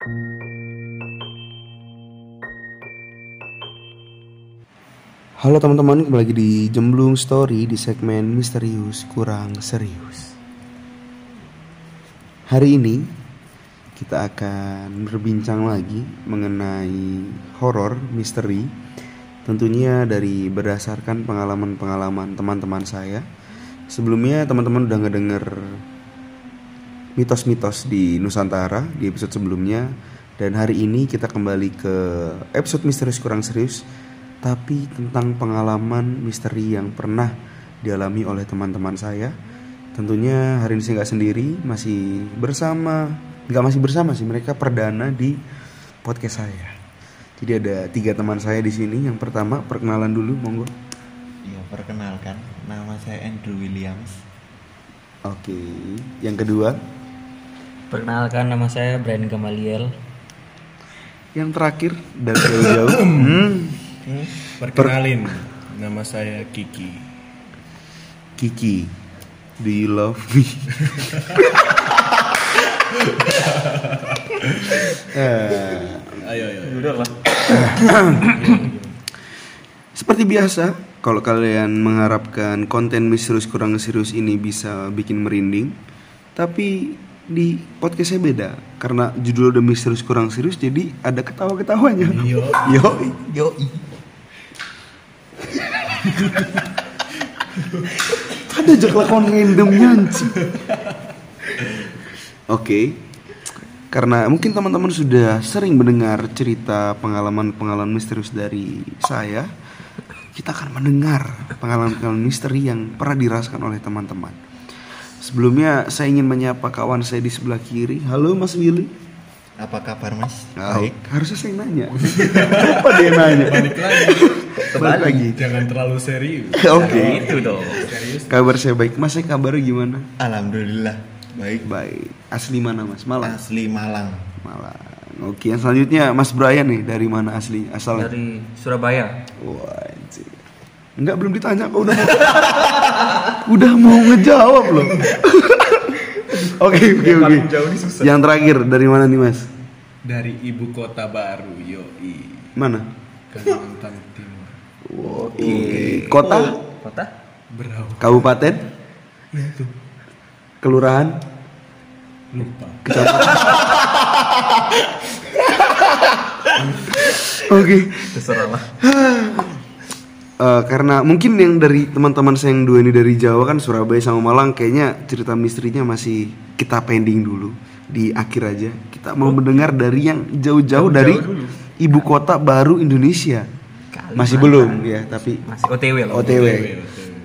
Halo teman-teman, kembali lagi di Jemblung Story di segmen Misterius Kurang Serius. Hari ini kita akan berbincang lagi mengenai horor misteri. Tentunya dari berdasarkan pengalaman-pengalaman teman-teman saya. Sebelumnya teman-teman udah ngedenger mitos-mitos di Nusantara di episode sebelumnya dan hari ini kita kembali ke episode misterius kurang serius tapi tentang pengalaman misteri yang pernah dialami oleh teman-teman saya. Tentunya hari ini saya nggak sendiri, masih bersama, nggak masih bersama sih, mereka perdana di podcast saya. Jadi ada tiga teman saya di sini. Yang pertama perkenalan dulu, monggo. Ya, perkenalkan, nama saya Andrew Williams. Oke. Yang kedua, Perkenalkan nama saya Brian Gamaliel. yang terakhir dan jauh-jauh. hmm, Perkenalin, nama saya Kiki. Kiki, do you love me? Eh, Ayo, ayo. Seperti biasa, kalau kalian mengharapkan konten misterius kurang serius ini bisa bikin merinding, tapi di podcast saya beda karena judul udah misterius kurang serius jadi ada ketawa-ketawanya. Yo. Yo. Yo, Ada aja kelakuan random nyanci. Oke. Karena mungkin teman-teman sudah sering mendengar cerita pengalaman-pengalaman misterius dari saya, kita akan mendengar pengalaman-pengalaman misteri yang pernah dirasakan oleh teman-teman. Sebelumnya saya ingin menyapa kawan saya di sebelah kiri. Halo Mas Willy. apa kabar Mas? Oh, harusnya saya nanya. Apa dia nanya? Balik lagi. Balik lagi. Jangan terlalu serius. Oke. Itu dong. Serius. Kabar saya baik. Mas, saya kabarnya gimana? Alhamdulillah, baik. Baik. Asli mana Mas? Malang. Asli Malang. Malang. Oke, yang selanjutnya Mas Brian nih dari mana asli asalnya? Dari Surabaya. Wah, anjir. Enggak belum ditanya kok udah mau udah mau ngejawab loh. Oke, oke, oke. Yang terakhir dari mana nih Mas? Dari ibu kota baru, Yoi. Mana? Kalimantan Timur. Oke. Kota, Kota? Berau. kabupaten, Ya itu. kelurahan, Lupa. Oke. Terserah lah. Eh, karena mungkin yang dari teman-teman saya yang dua ini dari Jawa kan Surabaya sama Malang kayaknya cerita misterinya masih kita pending dulu. Di akhir aja. Kita mau mendengar dari yang jauh-jauh dari ibu kota baru Indonesia. Masih belum ya tapi Masih OTW loh. OTW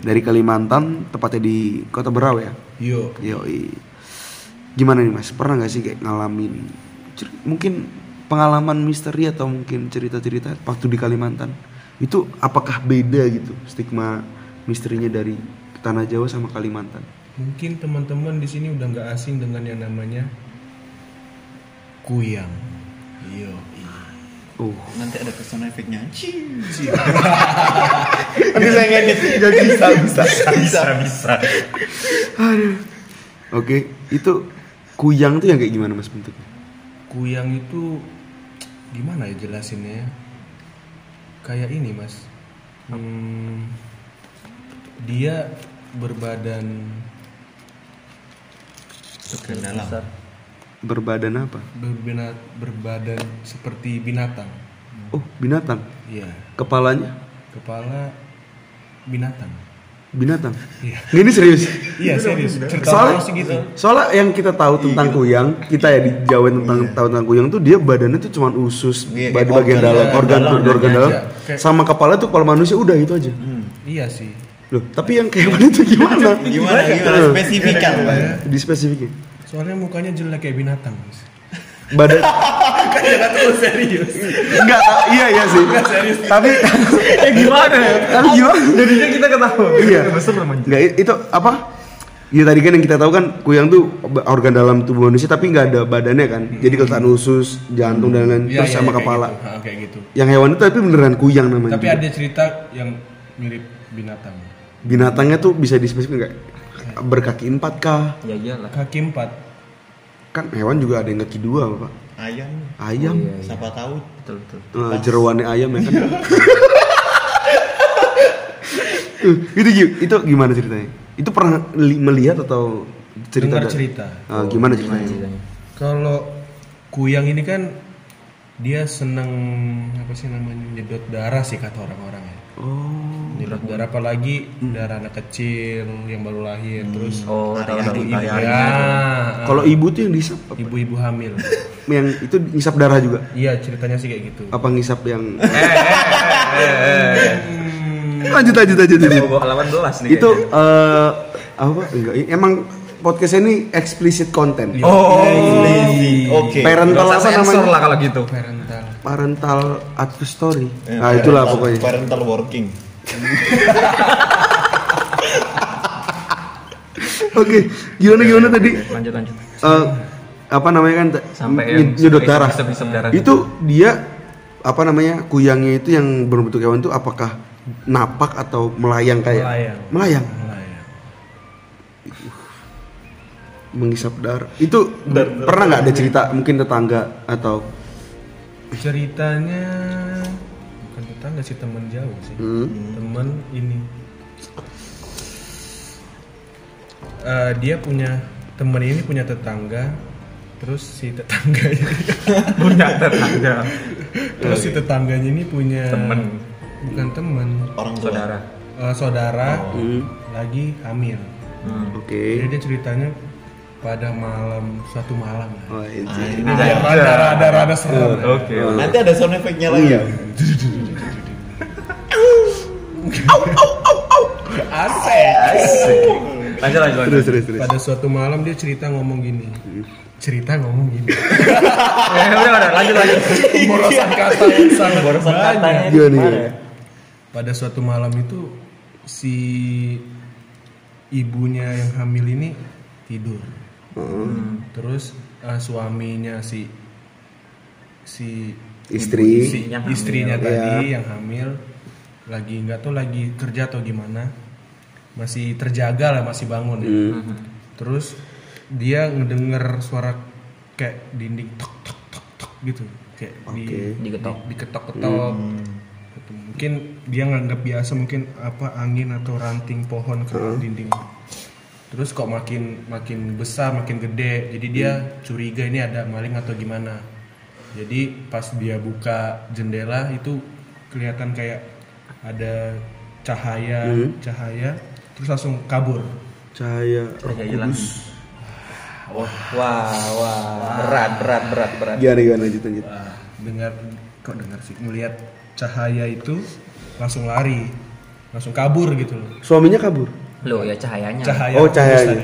dari Kalimantan tepatnya di kota Berau ya? Yo. Yoi. Gimana nih mas? Pernah nggak sih kayak ngalamin mungkin pengalaman misteri atau mungkin cerita-cerita waktu di Kalimantan itu apakah beda gitu stigma misterinya dari tanah Jawa sama Kalimantan? Mungkin teman-teman di sini udah nggak asing dengan yang namanya kuyang. Yo. Oh, Nanti ada sound efeknya. ini saya ngedit nggak bisa bisa. bisa, bisa. Aduh. Oke, itu kuyang tuh yang kayak gimana mas bentuknya? Kuyang itu gimana ya jelasinnya ya? Kayak ini mas. Hmm, dia berbadan Ke dalam. Besar. Berbadan apa? berbina- berbadan seperti binatang. Oh, binatang. Iya, Kepalanya kepala binatang. Binatang. Iya. Ini serius. Iya serius. Cerita Soalnya, orang sih gitu. soalnya yang kita tahu tentang kuyang, kita ya di Jawa tentang tahu tentang kuyang tuh dia badannya tuh cuma usus, Iya, kayak bagian organ dalam, organ dalam, organ dalamnya dalam. Kayak- sama kepala tuh kepala manusia udah itu aja. Iya sih. Loh, tapi yang kayak mana itu gimana? Gimana? Gimana? Spesifikan. Di spesifikin. Soalnya mukanya jelek kayak binatang. Mas. Badan Kan jangan terlalu serius. enggak, iya iya sih. Tapi Eh gimana ya? tapi gimana? Jadinya kita ketawa. Iya. Enggak itu apa? Ya tadi kan yang kita tahu kan kuyang tuh organ dalam tubuh manusia tapi nggak ada badannya kan. Jadi kelihatan usus, jantung dan lain Iya, terus iya, sama iya, kayak kepala. gitu. Ha, kayak gitu. Yang hewan itu tapi beneran kuyang namanya. Tapi juga. ada cerita yang mirip binatang. binatangnya tuh bisa dispesifikkan nggak berkaki empat kah Ya iyalah. Kaki empat. Kan hewan juga ada yang kaki dua pak ayam ayam Iya, iya. siapa tahu Betul betul. Eh, jeroannya ayam ya kan Eh, itu itu gimana ceritanya itu pernah li- melihat atau cerita Dengar cerita. Ah, gimana ceritanya ceritanya? Kalau kuyang ini kan dia seneng apa sih namanya nyedot darah sih kata orang-orang ya. Oh Nyedot darah apalagi darah anak kecil yang baru lahir terus Oh, tahu. ibu hari-hari ya, kalau ibu tuh yang disap apa? ibu-ibu hamil. yang itu ngisap darah juga Iya ceritanya sih kayak gitu. apa ngisap yang Hmm, lanjut lanjut lanjut lanjut. Bawa 18 nih. itu eh, apa enggak emang podcast ini explicit content Oh. oke parental apa namanya lah kalau gitu. parental. Parental advice story. Eh, nah itulah parental- pokoknya. parental working. Oke gimana gimana tadi? Lanjut lanjut. Eh, apa namanya kan Sampai nyedot isep- darah. darah. Itu dia apa namanya kuyangnya itu yang berbentuk hewan itu apakah napak atau melayang kayak Melayang. melayang. Nah, ya. menghisap darah. Itu pernah nggak ada cerita mungkin tetangga atau Ceritanya bukan tetangga sih teman jauh sih. hmm, Teman ini Eh, dia punya temen ini punya tetangga terus si tetangga ini Punya tetangga. terus si tetangganya ini punya Temen. bukan temen orang tua Saudara. eh, saudara hmm, lagi hamil Hmm. oke jadi dia ceritanya pada malam suatu malam lah. Oh, itu. Ah, ini Ada dia. rada rada rada serem. ya. Oke. nanti ada sound effect-nya lagi ya Asik. Lanjut lanjut lanjut. terus terus terus Pada suatu malam dia cerita ngomong gini. Cerita ngomong gini. Eh, udah udah lanjut lanjut. Pemborosan kata yang sangat Borosan katanya banyak. Gimana, ya? Pada suatu malam itu si ibunya yang hamil ini tidur. Hmm. Terus eh, suaminya si si Istri. si Yang hamil. istrinya Iya. tadi yang hamil lagi nggak tahu lagi kerja atau gimana masih terjaga lah masih bangun ya. Hmm. terus dia ngedenger suara kayak dinding tok tok tok tok gitu kayak di, Oke. Diketok. di, diketok-ketok Gitu. mungkin dia nganggap biasa mungkin apa angin atau ranting pohon ke dinding terus kok makin makin besar makin gede. Jadi dia curiga ini ada maling atau gimana. Jadi pas dia buka jendela itu kelihatan kayak ada cahaya cahaya. Terus langsung kabur. Cahaya Cahaya hilang. Wah, wah, wah, berat, berat, berat, berat. gimana gimana? Lanjut lanjut. Wah, dengar kok dengar sih? Melihat cahaya itu langsung lari. Langsung kabur gitu loh. Suaminya kabur Loh, ya cahayanya. cahaya Oh, cahayanya. tadi.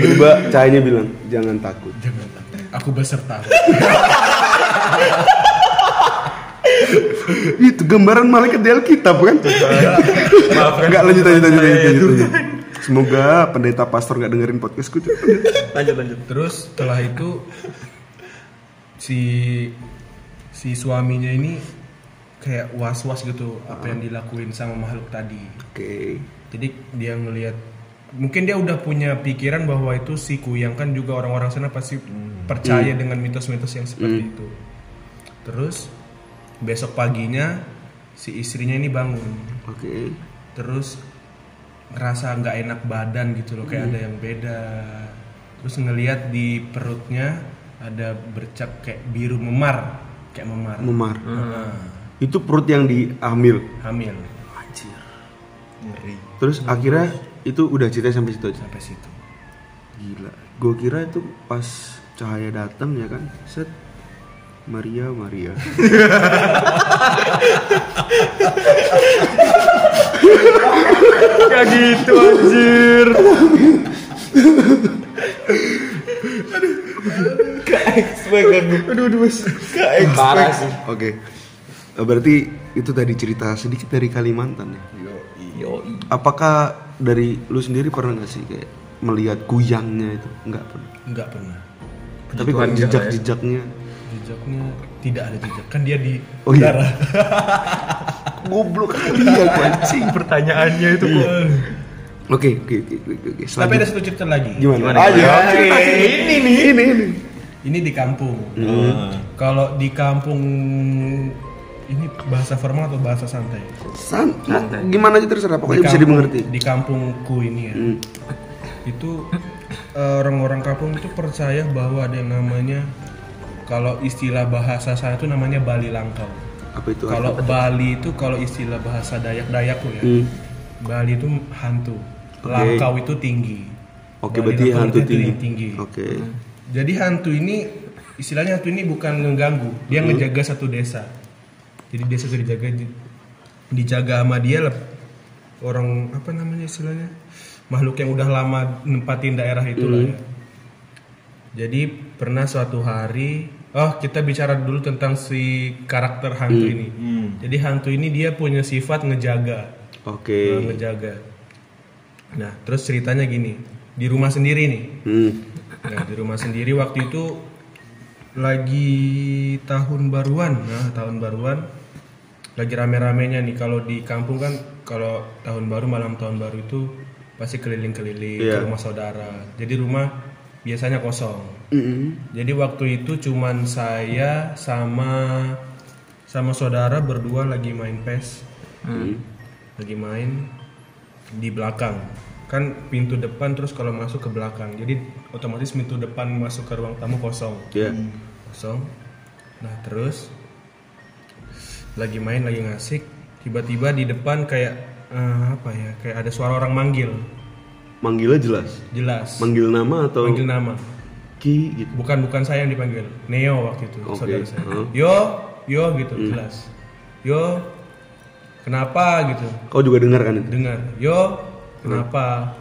tiba cahayanya bilang jangan takut jangan takut aku beserta itu gambaran malaikat di Alkitab kan Maaf kan. nggak lanjut lanjut lanjut lanjut, lanjut, lanjut. semoga pendeta pastor nggak dengerin podcastku Lanjut lanjut. terus setelah itu si si suaminya ini kayak was was gitu apa yang dilakuin sama makhluk tadi. Oke. Jadi dia ngelihat mungkin dia udah punya pikiran bahwa itu si kuyang kan juga orang-orang sana pasti percaya dengan mitos-mitos yang seperti itu. Terus besok paginya si istrinya ini bangun. Oke. Terus ngerasa nggak enak badan gitu loh kayak ada yang beda. Terus ngelihat di perutnya ada bercak kayak biru memar kayak memar. Memar. Nah, itu perut yang diambil. Hamil. Ngeri. Terus akhirnya itu udah cerita sampai situ aja? Sampai situ. Gila. Gue kira itu pas cahaya datang ya kan? Set. Maria Maria. Kayak gitu anjir. expect aku aduh aduh mas gak expect Parah sih. oke. Eh, berarti itu tadi cerita sedikit dari Kalimantan ya Yo, apakah dari lu sendiri pernah nggak sih kayak melihat kuyangnya itu nggak pernah nggak pernah tapi kalau Tuhan jejak ya. jejaknya jejaknya tidak ada jejak kan dia di Oh iya. udara goblok iya anjing pertanyaannya itu kok. Oke, oke, oke, oke, oke. Tapi ada satu cerita lagi. gimana? Gimana, ya, cerita sih. Ini nih, ini ini. Ini di kampung. Ah. Kalau di kampung ini bahasa formal atau bahasa santai? San, Santai. gimana aja terserah, pokoknya Di bisa kampung- dimengerti. Di kampungku ini ya. Hmm. Itu eh, orang-orang kampung itu percaya bahwa ada yang namanya kalau istilah bahasa saya itu namanya Bali Langkau. Apa itu? Kalau Bali itu kalau istilah bahasa Dayak-Dayak tuh ya. Hmm. Bali itu hantu. Oke. Langkau itu tinggi. Oke, Bali berarti Langkau hantu itu tinggi. tinggi. Oke. Jadi hantu ini istilahnya hantu ini bukan ngeganggu, Hmm. dia ngejaga satu desa. Jadi desa itu dijaga dijaga sama dia lah orang apa namanya istilahnya makhluk yang udah lama nempatin daerah itu lah Hmm. ya. Jadi pernah suatu hari, oh kita bicara dulu tentang si karakter hantu Hmm. ini. Hmm. Jadi hantu ini dia punya sifat ngejaga, Oke. Nah, ngejaga. Nah terus ceritanya gini, di rumah sendiri nih. Hmm. Nah, di rumah sendiri waktu itu lagi tahun baruan. Nah, tahun baruan lagi rame-ramenya nih kalau di kampung kan kalau tahun baru malam tahun baru itu pasti keliling-keliling Iya. ke rumah saudara. Jadi rumah biasanya kosong. Mm-mm. Jadi waktu itu cuman saya sama sama saudara berdua lagi main PES. Hmm. Lagi main di belakang. Kan pintu depan terus kalau masuk ke belakang. Jadi otomatis pintu depan masuk ke ruang tamu kosong. Ya. Kosong. Nah, terus lagi main lagi ngasik, tiba-tiba di depan kayak eh, apa ya? Kayak ada suara orang manggil. Manggilnya jelas. Jelas. Manggil nama atau Manggil nama. Ki gitu. Bukan bukan saya yang dipanggil, Neo waktu itu Oke, saudara saya. huh? Yo, yo gitu jelas. Yo, kenapa gitu? Kau juga dengar kan itu? Dengar. Yo, kenapa?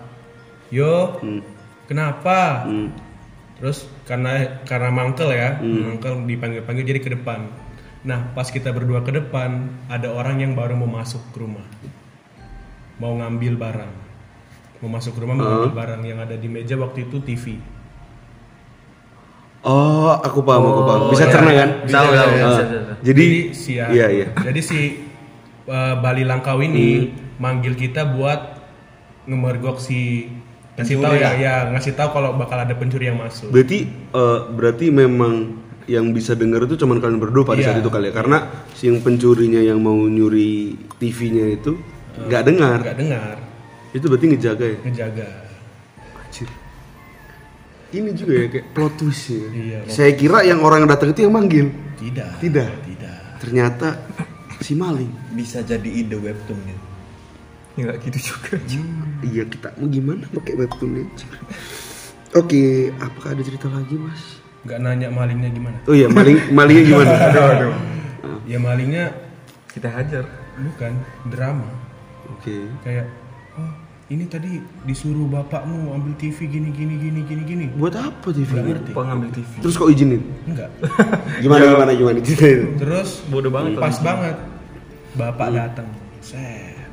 Yo, Hmm. kenapa? Hmm. Terus karena karena mangkel ya, mangkel dipanggil-panggil jadi ke depan. Nah, pas kita berdua ke depan, ada orang yang baru mau masuk ke rumah. Mau ngambil barang. Mau masuk ke rumah mau ngambil barang yang ada di meja waktu itu TV. Oh, aku paham, aku paham. Oh, Bisa iya. cerna kan? Bisa, bisa, Ah, bisa, bisa. Jadi, si iya iya. Jadi si uh, Bali Langkau ini manggil kita buat ngemergok si ngasih tahu ya, ya ngasih tahu kalau bakal ada pencuri yang masuk. Berarti eh, berarti memang yang bisa dengar itu cuman kalian berdua pada Iya. saat itu kali ya. Karena si yang pencurinya yang mau nyuri TV-nya itu nggak dengar. Nggak dengar, Itu berarti ngejaga ya. ngejaga. Anjir. Ini juga ya kayak plot twist ya. Iya, Saya kira yang orang yang datang itu yang manggil. Tidak. Tidak. Tidak. Ternyata si maling. Bisa jadi ide webtoon ya. Enggak gitu juga. Iya kita mau gimana pakai webtoon anjir. Oke, apakah ada cerita lagi mas? Nggak nanya malingnya gimana? Oh iya, maling malingnya gimana? Ya malingnya Kita hajar. bukan drama. Oke. Kayak oh ini tadi disuruh bapakmu ambil TV gini gini gini gini gini. Buat apa TV? Nggak ngerti. Ngambil TV. Terus kok izinin? Enggak. Gimana gimana gimana ceritain? Terus Bodoh banget pas kalau banget bapak datang. Set.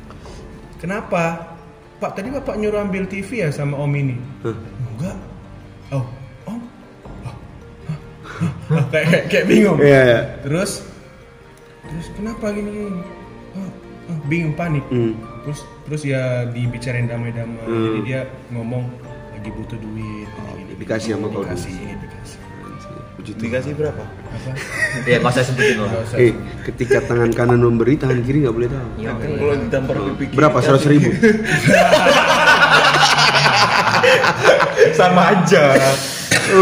Kenapa? Pak tadi bapak nyuruh ambil TV ya sama om ini. Hah? Enggak. Oh. kayak kayak- kayak bingung. Iya iya. Terus terus kenapa gini gini? Oh, oh, bingung panik. Hmm. Terus terus ya dibicarain damai-damai. Hmm. Jadi dia ngomong lagi butuh duit. gini, gini. dikasih sama kau Dikasih, dikasih. Dikasih berapa? Apa? Iya, kalau saya sebutin loh. Usah. Eh, ketika tangan kanan memberi, tangan kiri nggak boleh tahu. Iya, Kan kalau ditampar pipi kiri, Berapa? Seratus ribu? Sama aja.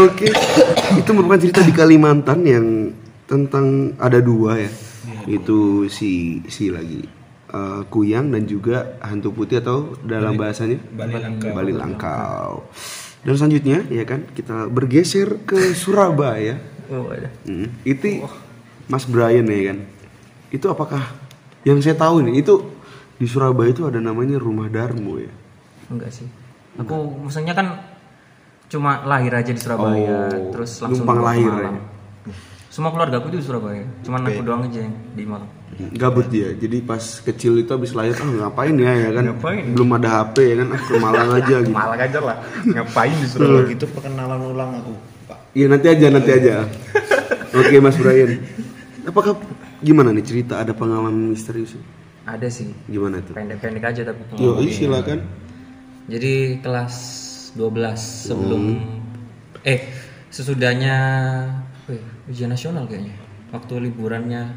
Oke, itu merupakan cerita di Kalimantan yang tentang ada dua ya, itu si si lagi eh, kuyang dan juga hantu putih atau dalam bahasanya Bali Langkau. Bali Langkau. Dan selanjutnya ya kan kita bergeser ke Surabaya. Oh, ada. Hmm, itu Mas Brian ya kan. Itu apakah yang saya tahu nih itu di Surabaya itu ada namanya Rumah Darmo ya. Enggak sih. Aku maksudnya kan cuma lahir aja di Surabaya, Oh, terus langsung numpang lahir Malang. ya? Semua keluarga aku itu di Surabaya. Cuman aku doang aja yang di Malang. Gabut dia. Jadi pas kecil itu habis lahir ah ngapain ya ya kan. Ngapain? Belum ada HP ya kan. Ah ke Malang aja gitu. Malang aja lah. Ngapain di Kalau gitu perkenalan ulang aku, Pak. Iya nanti aja nanti aja. Oke Mas Brian. Apakah gimana nih cerita ada pengalaman misterius? Ada sih. Gimana tuh? Pendek-pendek aja tapi. Yo, silakan. Jadi kelas 12 sebelum eh sesudahnya weh, ujian nasional kayaknya. Waktu liburannya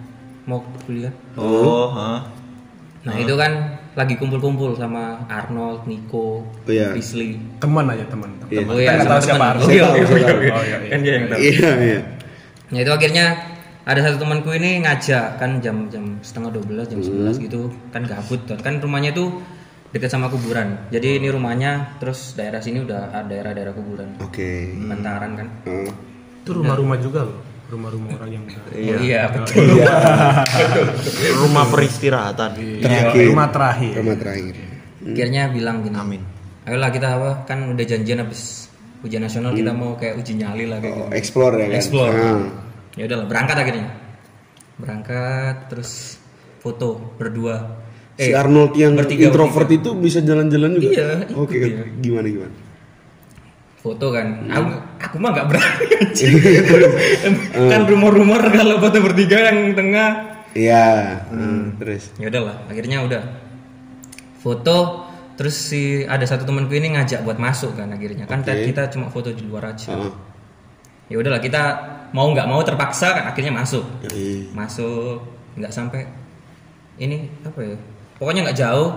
mau kuliah. Oh, hah. Nah, itu kan lagi kumpul-kumpul sama Arnold, Nico, Oh, iya. Rizly. Teman aja teman. Iya. Oh iya, tahu siapa teman. Arnold. Oh, iya, iya, iya. Oh, iya, iya. Kan dia yang tahu. Iya, iya. Nah itu akhirnya ada satu temanku ini ngajak kan jam jam setengah 12 jam 11 gitu kan gabut tuh kan rumahnya tuh dekat sama kuburan jadi ini rumahnya terus daerah sini udah ada daerah-daerah kuburan Oke. bantaran kan Oh. Itu rumah-rumah juga loh. Rumah-rumah orang yang udah. oh, iya betul Rumah peristirahatan. Terakhir. Rumah terakhir. Rumah terakhir. akhirnya bilang gini Amin. ayolah kita apa kan udah janjian habis ujian nasional kita mau kayak uji nyali lah kayak Oh, gitu explore ya kan. Explore. Ah. ya udahlah berangkat akhirnya berangkat terus foto berdua si Arnold yang bertiga, introvert itu bisa jalan-jalan juga. Iya, Oke, dia. gimana gimana? foto kan aku aku mah nggak berani kan rumor-rumor kalau foto bertiga yang tengah Iya. hmm, Terus. ya udahlah akhirnya udah foto terus si ada satu temanku ini ngajak buat masuk kan akhirnya kan Oke. kita cuma foto di luar aja Ah. ya udahlah kita mau nggak mau terpaksa kan akhirnya masuk Iya. masuk nggak sampai ini apa ya pokoknya nggak jauh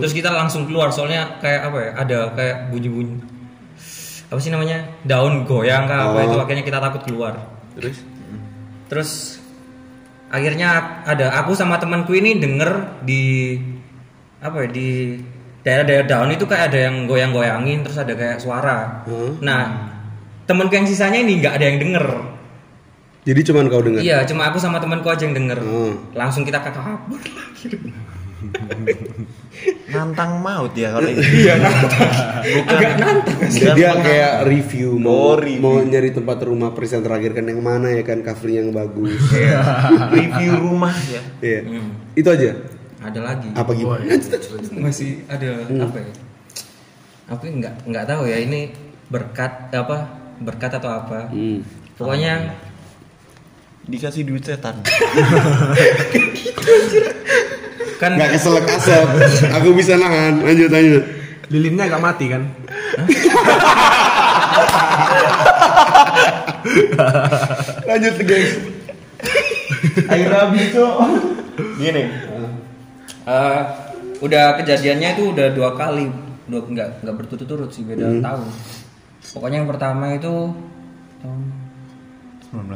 terus kita langsung keluar soalnya kayak apa ya ada kayak bunyi-bunyi apa sih namanya daun goyang kah apa Oh. itu akhirnya kita takut keluar Terus? terus akhirnya ada aku sama temanku ini denger di apa ya di daerah-daerah daun itu kayak ada yang goyang-goyangin terus ada kayak suara Hmm. nah temanku yang sisanya ini nggak ada yang denger Jadi cuman kau dengar. iya cuma aku sama temanku aja yang denger Hmm. langsung kita kabur lagi Nantang maut ya kalau itu. iya nantang agak nantang Dia, dia kayak review mau Oh, review. mau nyari tempat rumah peristiwa terakhir kan yang mana ya kan cover yang bagus. Review rumah ya. Iya. Hmm. Itu aja. ada lagi Apa gimana? masih ada apa ya aku nggak nggak tahu ya ini berkat apa berkat atau apa Hmm. pokoknya Dikasih duit setan. kan Nggak keselak asap. Aku bisa nahan. Lanjut lanjut. Lilinnya nggak mati kan? Lanjut guys. Air habis tuh. Gini. eh, udah kejadiannya itu udah dua kali dua nggak nggak berturut-turut sih beda tahun pokoknya yang pertama itu tahun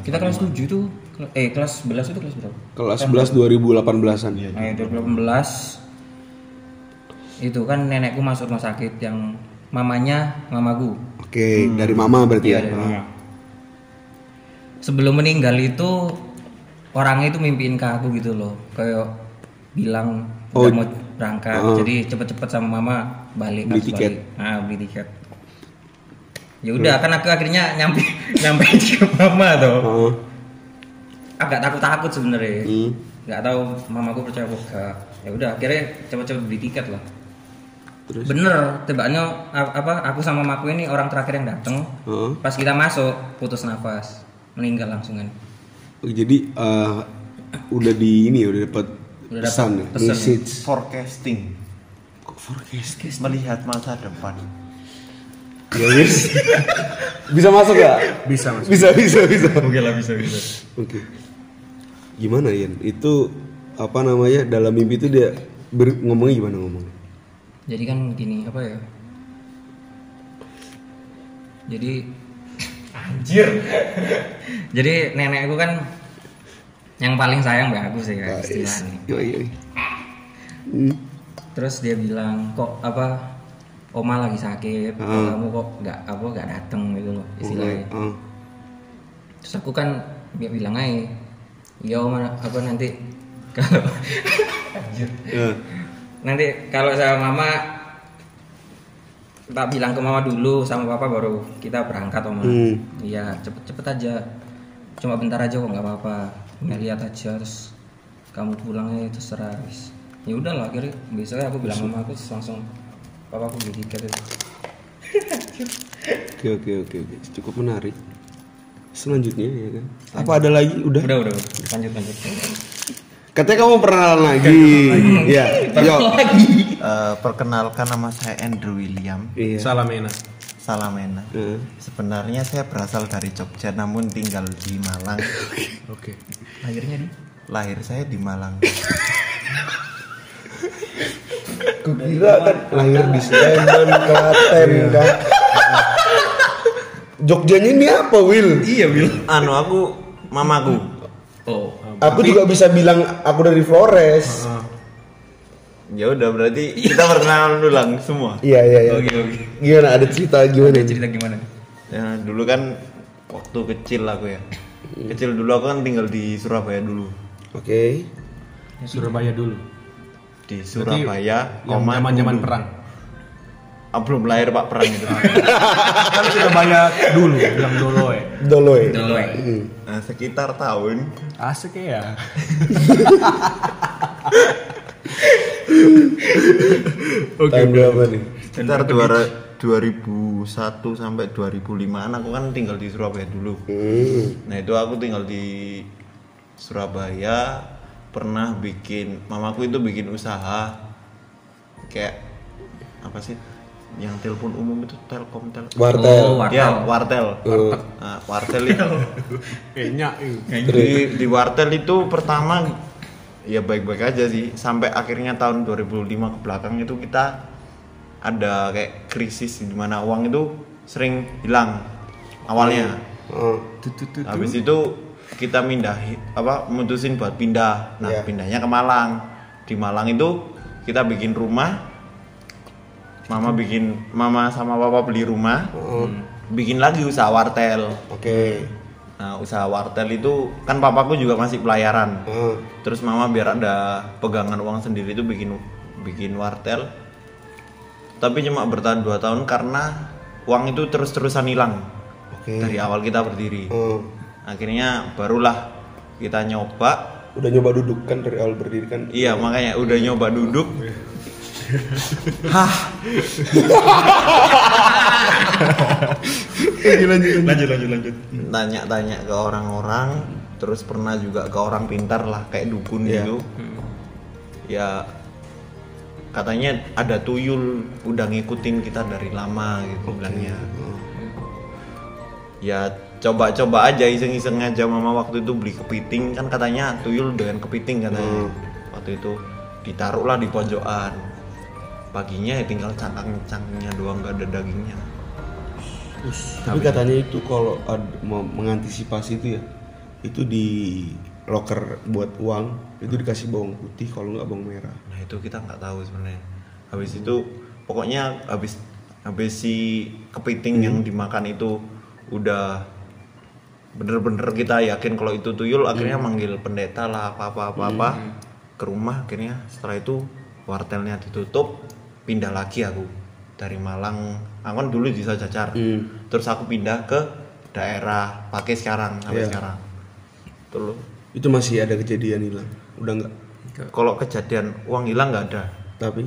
kita kelas 7 tuh eh kelas 11 itu kelas berapa? Kelas 11 2018-an. Nah, itu 2018 itu kan nenekku masuk rumah sakit yang mamanya mamaku Oke, dari mama berarti ya. Iya, dari mama. Sebelum meninggal itu orangnya itu mimpiin ke aku gitu loh, kayak bilang Oh. mau berangkat, Oh. jadi cepet-cepet sama mama balik Beli tiket. balik. Nah, beli tiket. Ya udah, kan aku akhirnya nyampe nyampe ke mama tuh. Oh. Agak takut-takut sebenarnya. Hmm. Nggak tahu mamaku percaya apa enggak. Ya udah, akhirnya cepet-cepet beli tiket lah. Terus? Bener, tebaknya apa? Aku sama mamaku ini orang terakhir yang datang. Oh. Pas kita masuk, putus nafas, meninggal langsung kan. Oh, Jadi eh, udah di ini udah dapat Udah pesan ya, pesan. message. Forecasting. Kok forecast? Melihat masa depan. Ya wis. bisa masuk ya? Bisa mas. Bisa bisa bisa. Oke lah bisa bisa. Oke. Gimana Yan? Itu apa namanya dalam mimpi itu dia ber- ngomongnya gimana ngomongnya? Jadi kan gini apa ya? Jadi anjir. Jadi nenekku kan yang paling sayang mbak aku sih ya istilahnya. Yoi, yoi. Terus dia bilang kok apa Oma lagi sakit, Ah. kamu kok nggak apa nggak dateng gitu loh istilahnya. Oh. Terus aku kan dia bilang aja, ya Oma apa nanti kalau Ya. nanti kalau sama mama tak bilang ke mama dulu sama papa baru kita berangkat oma Hmm. iya cepet-cepet aja cuma bentar aja kok nggak apa-apa ngeliat aja terus kamu pulangnya itu terserah wis. ya udah lah akhirnya besoknya aku bilang mama aku langsung papa aku beli tiket itu Oke oke oke oke. Cukup menarik. Selanjutnya ya kan. Apa ada lagi? Udah. udah udah, udah. lanjut lanjut Katanya kamu pernah lagi. Ya. Yo. lagi Eh, perkenalkan nama saya Andrew William Iya. Salam enak. Salamena. Heeh. Sebenarnya saya berasal dari Jogja namun tinggal di Malang. Oke. Akhirnya di Lahir saya di Malang. Kukira kan lahir di Sleman, Klaten kan. Jogjanya ini apa, Will? Iya, Will. Anu aku mamaku. Oh. Aku juga bisa bilang aku dari Flores. Ya udah berarti kita perkenalan ulang semua. Iya, iya, iya. Oke, oke. Gimana ada cerita gimana? Cerita gimana? Ya dulu kan waktu kecil aku ya. Kecil dulu aku kan tinggal di Surabaya dulu. Oke. Surabaya dulu. Di Surabaya, koma zaman-zaman perang. Ah, belum lahir Pak perang itu. Kan Surabaya dulu, bilang dulu ya. Doloy. Doloy. Hmm. Nah, sekitar tahun Asik ya. Tahun berapa nih? sekitar dua- 2001 sampai 2005 aku kan tinggal di Surabaya dulu. Hmm. Nah itu aku tinggal di Surabaya pernah bikin mamaku itu bikin usaha kayak apa sih yang telepon umum itu telkom tel Wartel. Oh, wartel. ya wartel. Nah, wartel itu. Kayaknya di, di wartel itu pertama ya baik-baik aja sih. Sampai akhirnya tahun 2005 ke belakang itu kita ada kayak krisis di mana uang itu sering hilang awalnya. Oh. habis itu kita pindah apa mutusin buat pindah. Nah Iya. pindahnya ke Malang. Di Malang itu kita bikin rumah mama bikin mama sama papa beli rumah Oh. bikin lagi usaha wartel Oke. nah usaha wartel itu kan papaku juga masih pelayaran Oh. terus mama biar ada pegangan uang sendiri itu bikin bikin wartel tapi cuma bertahan dua tahun karena uang itu terus-terusan hilang Oke. dari awal kita berdiri Oh. akhirnya barulah kita nyoba Udah nyoba duduk kan dari awal berdiri kan? iya makanya udah nyoba duduk lanjut lanjut. Lanjut. tanya-tanya ke orang-orang terus pernah juga ke orang pintar lah kayak dukun Iya. gitu. Ya katanya ada tuyul udah ngikutin kita dari lama gitu bilangnya. Ya coba-coba aja iseng-iseng aja. Mama waktu itu beli kepiting kan katanya tuyul dengan kepiting katanya. Waktu itu ditaruhlah di pojokan paginya ya tinggal cangkang-cangkangnya doang gak ada dagingnya. Tapi katanya itu kalau mau mengantisipasi itu ya, itu di loker buat uang itu dikasih bawang putih kalau nggak bawang merah. Nah itu kita nggak tahu sebenarnya. Habis itu pokoknya habis habis si kepiting yang dimakan itu udah bener-bener kita yakin kalau itu tuyul akhirnya manggil pendeta lah apa apa apa apa ke rumah akhirnya setelah itu wartelnya ditutup pindah lagi aku dari Malang aku kan dulu di Sajajar Hmm. terus aku pindah ke daerah pakai sekarang sampai Iya. sekarang loh. Itu masih ada kejadian hilang. Udah nggak. kalau kejadian uang hilang nggak ada Tapi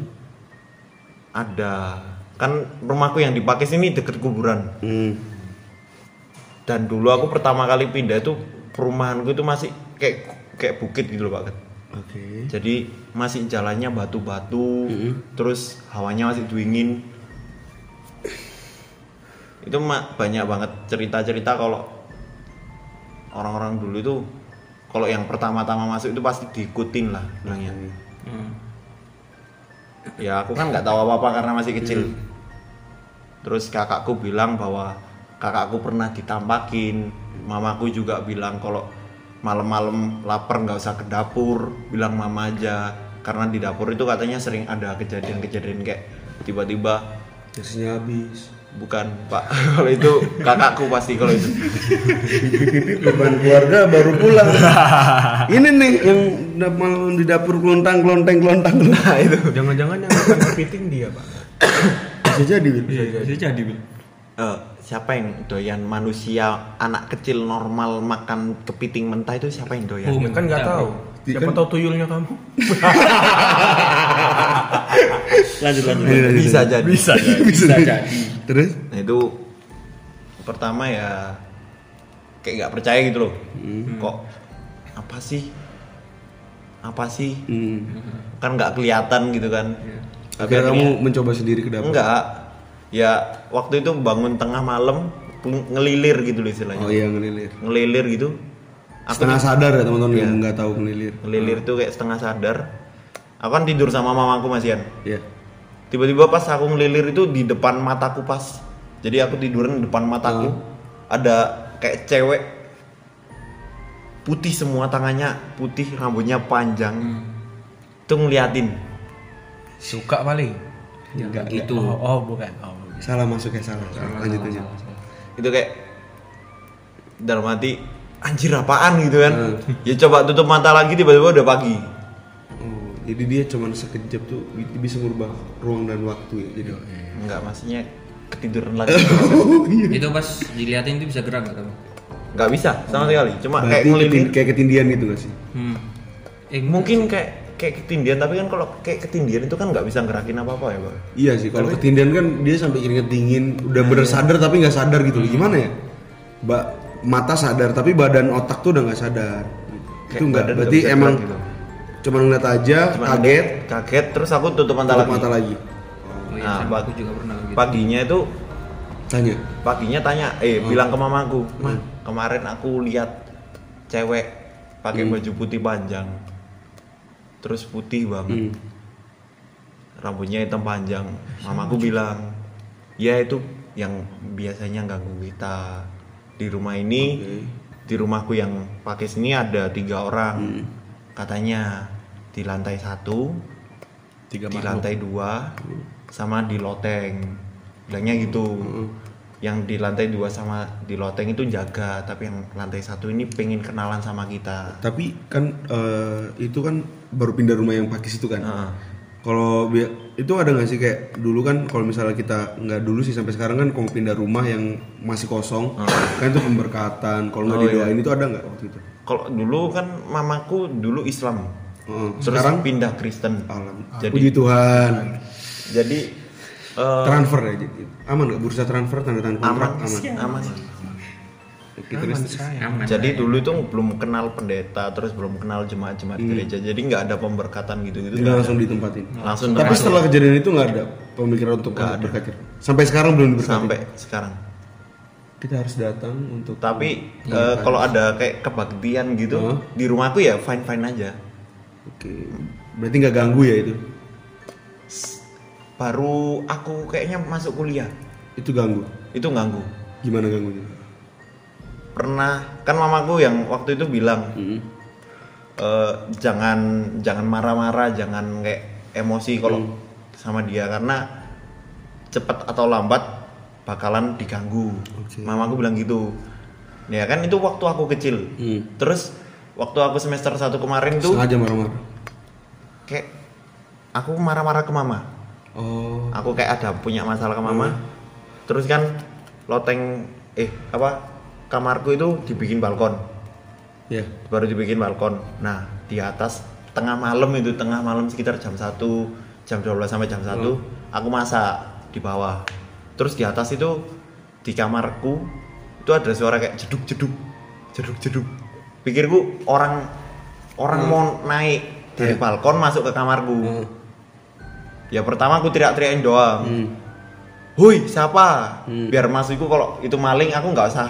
ada kan rumahku yang dipakai sini deket kuburan hmm. dan dulu aku pertama kali pindah itu perumahanku itu masih kayak kayak bukit gitu loh pak Oke. jadi masih jalannya batu-batu terus hawanya masih dingin. Itu ma- banyak banget cerita-cerita kalau orang-orang dulu itu kalau yang pertama-tama masuk itu pasti diikutin lah bilangnya. Ya aku kan nggak tahu apa-apa karena masih kecil. Terus kakakku bilang bahwa kakakku pernah ditampakin. Mamaku juga bilang kalau malam-malam lapar nggak usah ke dapur bilang mama aja karena di dapur itu katanya sering ada kejadian-kejadian kayak tiba-tiba Gasnya habis. bukan pak kalau itu kakakku pasti kalau itu Beban keluarga baru pulang. Ini nih yang malam di dapur kelontang kelonteng kelontang. Nah, itu. Jangan-jangan yang kepiting dia, Pak. Bisa jadi, Wil. Bisa jadi, Bil. Siapa yang doyan manusia anak kecil normal makan kepiting mentah itu siapa yang doyan Oh, Kan nggak Tahu. Siapa Kan- tahu tuyulnya kamu? Lanjut lanjut. bisa jadi Bisa jadi. Bisa jadi. Terus? Nah itu pertama ya kayak nggak percaya gitu loh. Kok apa sih? Apa sih? Hmm. Kan nggak kelihatan gitu kan. Akhirnya kamu mencoba sendiri ke dapur. enggak ya waktu itu bangun tengah malam ngelilir gitu loh istilahnya Oh iya ngelilir. ngelilir gitu aku Setengah sadar ya teman-teman Iya. yang nggak tahu ngelilir. ngelilir tuh kayak setengah sadar aku kan tidur sama mamaku Mas Ian Iya. tiba-tiba pas aku ngelilir itu di depan mataku pas jadi aku tiduran di depan mataku ada kayak cewek putih semua tangannya putih rambutnya panjang tuh ngeliatin Suka paling. Enggak. Itu. Oh, oh bukan. Oh, bukan. Salah masuk ya salah. Lanjut aja. itu kayak dalam hati anjir apaan gitu kan Hmm. ya coba tutup mata lagi tiba-tiba udah pagi Oh, jadi dia cuma sekejap tuh bi- bisa merubah ruang dan waktu ya. Jadi enggak maksudnya ketiduran lagi Itu pas diliatin itu bisa gerak nggak kamu? nggak bisa sama sekali cuma kayak berarti ngelilir ketin- kayak ketindian gitu gak sih? Hmm. Eh, mungkin kayak kayak ketindian tapi kan kalau kayak ketindian itu kan nggak bisa gerakin apa apa ya pak Iya sih, kalau ketindian kan dia sampai keringet dingin, udah bener sadar tapi nggak sadar gitu. Gimana ya? Mbak mata sadar tapi badan otak tuh udah nggak sadar. Kayak itu berarti nggak bisa emang gitu. cuma ngeliat aja, kaget, kaget terus aku tutup mata tutup lagi mata lagi. Oh iya, Nah, pag- aku juga pernah gitu. paginya itu Tanya. paginya tanya eh Hmm. bilang ke mamaku kemarin aku lihat cewek pakai Hmm. baju putih panjang terus putih banget. Hmm. rambutnya hitam panjang. Mamaku bilang ya itu yang biasanya ganggu kita. Di rumah ini Oke. di rumahku yang pakai sini ada tiga orang. Hmm. katanya di lantai satu Tiga di makhluk. lantai dua sama di loteng. Bilangnya gitu yang di lantai dua sama di loteng itu jaga tapi yang lantai satu ini pengen kenalan sama kita Tapi kan eh, itu kan baru pindah rumah yang pakis itu kan. Heeh. Kalau itu ada nggak sih kayak dulu kan kalau misalnya kita nggak dulu sih sampai sekarang kan kalau pindah rumah yang masih kosong kan itu pemberkatan. Kalau nggak Oh, iya. didoain itu ada nggak waktu itu? kalau dulu kan mamaku dulu Islam Heeh. terus sekarang pindah Kristen alam. Jadi- Puji Tuhan. jadi eh, transfer ya jadi aman nggak bursa transfer tanda tangan kontrak aman aman. aman Oke, terus Aman. jadi dulu itu belum kenal pendeta terus belum kenal jemaat-jemaat gereja jadi nggak ada pemberkatan gitu-gitu jadi langsung ditempatin. langsung Tapi tempat- setelah kejadian itu nggak ada pemikiran untuk Nggak ada. berkaca. Sampai sekarang belum diberkati. sampai sekarang Kita harus datang untuk tapi eh, kalau ada kayak kebaktian gitu Heeh. di rumahku ya fine fine aja Oke. Berarti nggak ganggu ya itu? Baru aku kayaknya masuk kuliah Itu ganggu. itu ganggu Gimana ganggunya? pernah kan mamaku yang waktu itu bilang Hmm. eh, jangan jangan marah-marah jangan kayak emosi kalau sama dia karena cepat atau lambat bakalan diganggu Oke. mamaku bilang gitu ya kan itu waktu aku kecil Hmm. terus waktu aku semester 1 kemarin tuh Sengaja marah-marah. kayak aku marah-marah ke mama Oh. aku kayak ada punya masalah ke mama. Terus kan loteng eh apa kamarku itu dibikin balkon. Ya. baru dibikin balkon. Nah di atas tengah malam itu tengah malam sekitar jam 1 jam 12 sampai jam 1 aku masak di bawah. Terus di atas itu di kamarku itu ada suara kayak jeduk jeduk jeduk jeduk. Pikirku orang orang mau naik dari balkon masuk ke kamarku. Hmm. Ya pertama aku teriak-teriakin doang Hmm. Hui, siapa? Hmm. Biar masukku kalau itu maling aku nggak usah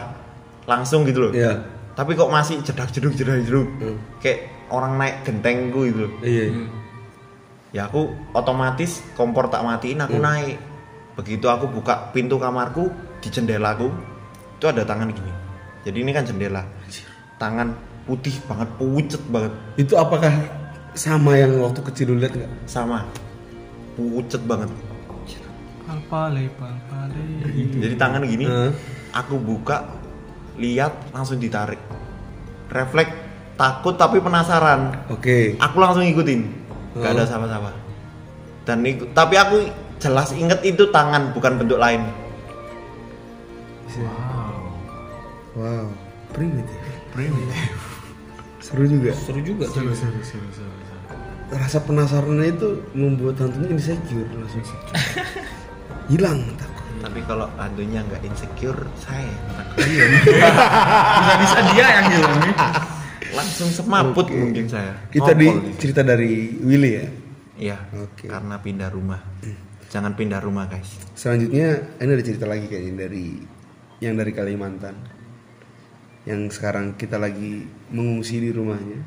langsung gitu loh. Iya. Tapi kok masih jedak jeduk jedak jeduk. Hmm. Kayak orang naik gentengku gitu loh. Iya. Ya aku otomatis kompor tak matiin aku naik. Begitu aku buka pintu kamarku di jendelaku itu ada tangan gini. Jadi ini kan jendela. Tangan putih banget, pucet banget. Itu apakah sama yang waktu kecil lu lihat nggak? Sama. Pucet banget. Palpale, palpale. Jadi tangan gini, Heeh. aku buka, lihat langsung ditarik. Refleks takut tapi penasaran. Oke. Aku langsung ngikutin, nggak ada sama-sama. Dan ikut, tapi aku jelas inget itu tangan bukan bentuk lain. Wow. Wow. Primitif. Primitif. Seru juga. Seru juga seru, seru, seru, seru. Rasa penasarannya itu membuat hantunya insecure langsung. Hilang takut. Tapi kalau hantunya nggak insecure, saya takut. Bisa-bisa dia yang hilang nih. langsung semaput mungkin saya. Kita di gitu. cerita dari Willy ya. Iya. Oke. Karena pindah rumah. Jangan pindah rumah guys. Selanjutnya ini ada cerita lagi kayaknya dari yang dari Kalimantan. Yang sekarang kita lagi mengungsi di rumahnya.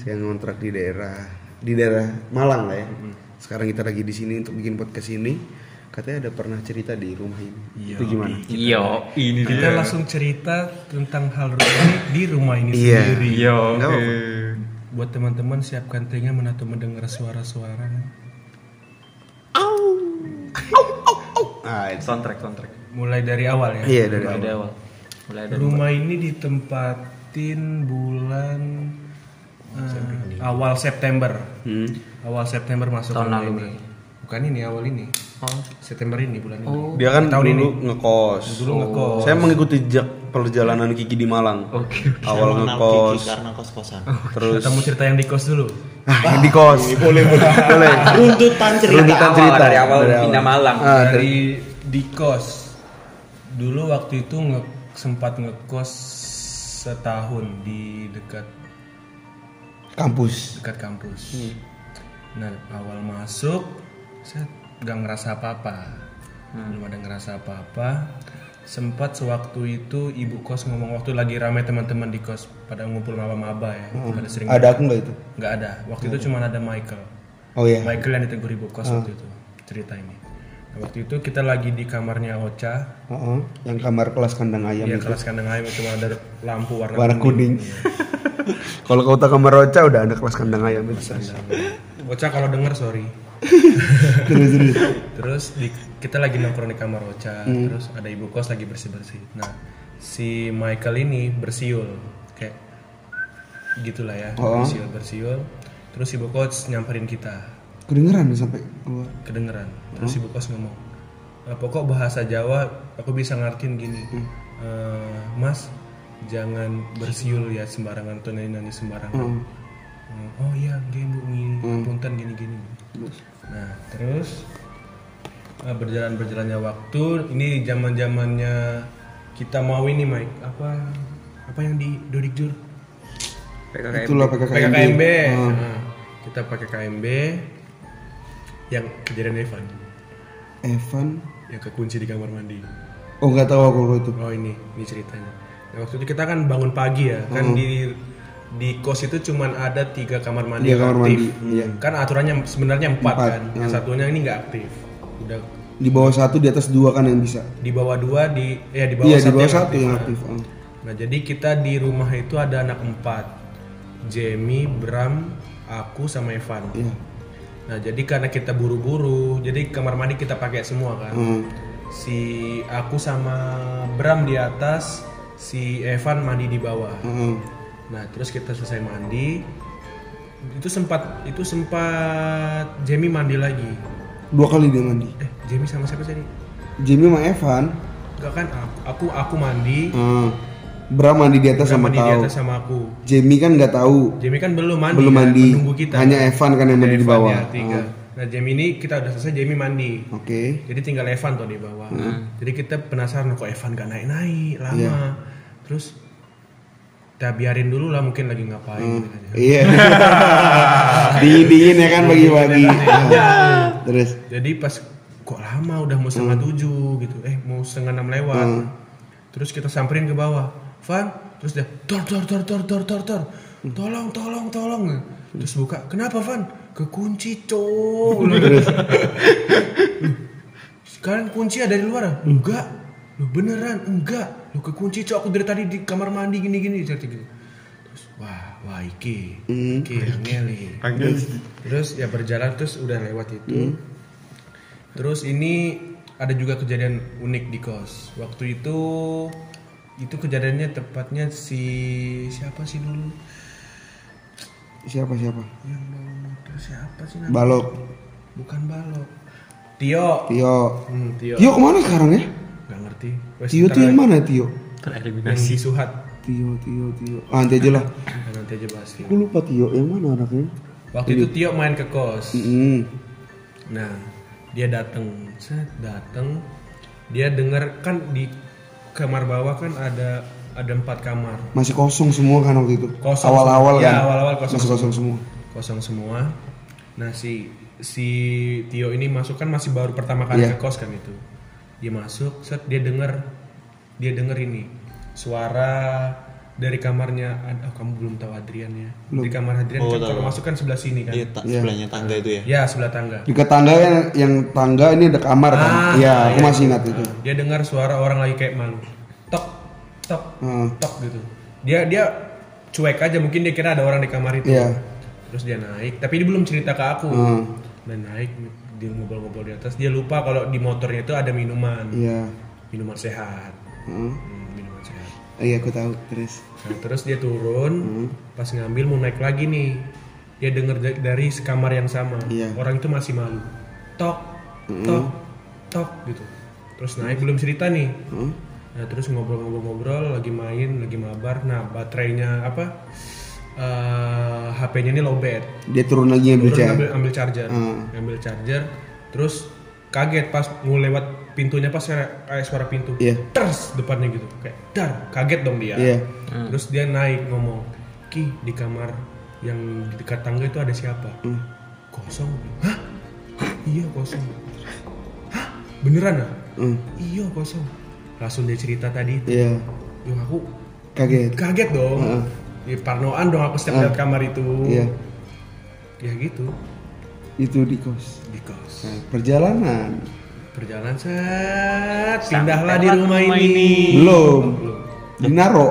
Saya ngontrak di daerah di daerah Malang lah ya. Sekarang kita lagi di sini untuk bikin podcast ini. Katanya ada pernah cerita di rumah ini. Iya, Itu gimana? Iya, ini Kita langsung cerita tentang hal rumah ini di rumah ini Iya. sendiri. Iya, apa-apa. Buat teman-teman siapkan telinga menatap mendengar suara-suara. Ah, itu. Soundtrack, soundtrack. Mulai dari awal ya. Iya dari Mulai awal. dari awal. Mulai dari Rumah ini ditempatin bulan eh, awal September. Hmm. Awal September masuk Tahun lalu ini. Bukan ini awal ini. Oh, September ini bulan ini. Dia kan Tahun dulu ini. ngekos. Dulu ngekos. Saya mengikuti jejak perjalanan Kiki di Malang. oke. Awal Saya ngekos, Kiki karena kos-kosan. terus Kita mau cerita yang di kos dulu. ah, yang di kos. boleh, boleh. boleh. Runtutan cerita. Runtutan awal, cerita dari awal pindah Malang. Ah, dari dari di kos. Dulu waktu itu nge, sempat ngekos setahun di dekat kampus. dekat kampus. Nah awal masuk saya nggak ngerasa apa-apa, belum ada ngerasa apa-apa. Sempat sewaktu itu ibu kos ngomong waktu lagi ramai teman-teman di kos pada ngumpul maba-maba ya, pada sering Ada aku nggak itu? nggak ada. Waktu itu cuma ada Michael. Oh iya. Michael yang ditegur ibu kos waktu itu cerita ini. Nah, waktu itu kita lagi di kamarnya Ocha, Oh, yang kamar kelas kandang ayam ya itu. kelas kandang ayam itu ada lampu warna, Warna kuning. Kalau kau tahu kamar Roca udah ada kelas kandang ayam itu. Ocha kalau denger sorry. terus terus. Terus di- kita lagi nongkrong di kamar Ocha, terus ada ibu kos lagi bersih bersih. Nah si Michael ini bersiul kayak gitulah ya, Oh. bersiul bersiul. Terus ibu kos nyamperin kita, Kedengeran sampai keluar. kedengeran. Terus ibu kos ngomong, "Eh, pokok bahasa Jawa aku bisa ngertiin gini, Eh, Mas jangan bersiul ya sembarangan tuh nyanyi sembarangan. Hmm. Hmm, Oh iya, gini bu, gini, punten gini gini. Nah terus eh, berjalan berjalannya waktu, ini zaman zamannya kita mau ini Mike apa apa yang di Dodik Jur? PKKMB. Itulah PKKMB. PKKMB. Hmm. Nah, kita pakai KMB yang kejadian Evan Evan. yang kekunci di kamar mandi. Oh nggak tahu aku kalau itu. Oh ini, ini ceritanya. Nah, waktu itu kita kan bangun pagi ya, kan di di kos itu cuman ada tiga kamar mandi Tiga kamar aktif. mandi, iya. Kan aturannya sebenarnya empat, Empat, kan, yang satunya ini nggak aktif. Udah Di bawah satu di atas dua kan yang bisa. di bawah dua di ya di bawah Iya di satu bawah yang satu aktif. yang Nah. aktif. Oh. Nah jadi kita di rumah itu ada anak empat, Jamie, Bram, aku sama Evan. Iya. Nah jadi karena kita buru-buru, jadi kamar mandi kita pakai semua kan. Hmm. Si aku sama Bram di atas, si Evan mandi di bawah. Hmm. Nah terus kita selesai mandi, itu sempat itu sempat Jamie mandi lagi. Dua kali dia mandi. Eh Jamie sama siapa tadi? Jimmy sama Evan. Enggak kan aku aku, aku mandi, Hmm. Bram mandi di atas Bram sama mandi di tahu. atas sama aku. Jamie kan nggak tahu. Jamie kan belum mandi, Belum kan, mandi. menunggu kita. Hanya Evan kan yang mandi di Evan bawah. ya, tiga. Nah Jamie ini kita udah selesai Jamie mandi. Oke. Jadi tinggal Evan tuh di bawah. Jadi kita penasaran kok Evan gak naik-naik lama. Iya. Terus kita biarin dulu lah mungkin lagi ngapain gitu aja. Iya. dingin dingin ya kan pagi-pagi. Terus. Jadi pas kok lama udah mau setengah tujuh gitu, eh mau setengah enam lewat. Terus kita samperin ke bawah, Van, terus dia tor tor tor tor tor tor tor, tolong tolong tolong. Terus buka, kenapa Van? Kekunci cowok. Sekarang kunci ada di luar? Enggak. Lu beneran enggak. Lu kekunci cowok aku dari tadi di kamar mandi gini-gini cerita gitu. Terus wah, wah iki. Iki ngeli. Terus ya berjalan terus udah lewat itu. Terus ini ada juga kejadian unik di kos. Waktu itu itu kejadiannya tepatnya si siapa sih dulu? Siapa siapa? Yang bawa motor siapa sih namanya? Balok. Bukan balok. Tio. Tio. Hmm, Tio. Tio ke mana sekarang ya? Gak ngerti. Wes, Tio tuh yang mana Tio? Yang di Suhat. Tio Tio Tio. Ah, nanti aja lah. Nanti aja bahas Tio. Aku lupa Tio yang mana anaknya. Waktu itu Tio main ke kos. Hmm. Nah, dia datang, set datang. Dia dengar kan di kamar bawah kan ada ada empat kamar. Masih kosong semua kan waktu itu. Kosong Awal-awal semua. kan. Ya, awal-awal kosong Masih kosong semua. Kosong semua. Nah, si si Tio ini masuk kan masih baru pertama kali Iya. ke kos kan itu dia masuk set dia denger dia denger ini suara dari kamarnya oh, kamu belum tahu Adrian ya di kamar Adrian Oh, kan kalau masuk kan sebelah sini kan Iya, ta- sebelahnya tangga itu ya. ya sebelah tangga Dekat tangga yang, yang tangga ini ada kamar kan? Ah, Iya, aku iya. masih ingat itu. dia dengar suara orang lagi kayak malu tok tok Hmm. tok gitu dia dia cuek aja mungkin dia kira ada orang di kamar itu Iya. terus dia naik tapi dia belum cerita ke aku Hmm. dan naik dia ngobrol-ngobrol di atas dia lupa kalau di motornya itu ada minuman Iya. minuman sehat Hmm. Hmm, minuman sehat Iya, aku tahu. Terus. nah terus dia turun Hmm. pas ngambil mau naik lagi nih dia dengar da- dari kamar yang sama Iya. orang itu masih malu tok tok tok gitu terus naik belum cerita nih Hmm. Nah terus ngobrol-ngobrol-ngobrol, lagi main, lagi mabar. Nah baterainya apa? Eh, HP-nya ini lowbat. Dia turun lagi ambil chat. ambil, ambil charger, Hmm. ambil charger. Terus kaget pas mau lewat pintunya pas kayak kayak suara pintu. Iya. Terus depannya gitu, kayak dar, kaget dong dia. Iya. Terus dia naik ngomong, Ki di kamar yang di dekat tangga itu ada siapa? Hmm. Kosong. Hah? Iya kosong. Hah? Beneran ah? Hmm. Iya kosong. Langsung dia cerita tadi. Iya. Yo aku Kaget. kaget dong. Heeh. Ya, parnoan dong aku setiap lihat kamar itu. Iya. Ya gitu. Itu di kos. Di kos. Nah, perjalanan. Perjalanan set, pindahlah di rumah, ini. Belum. Dinaro.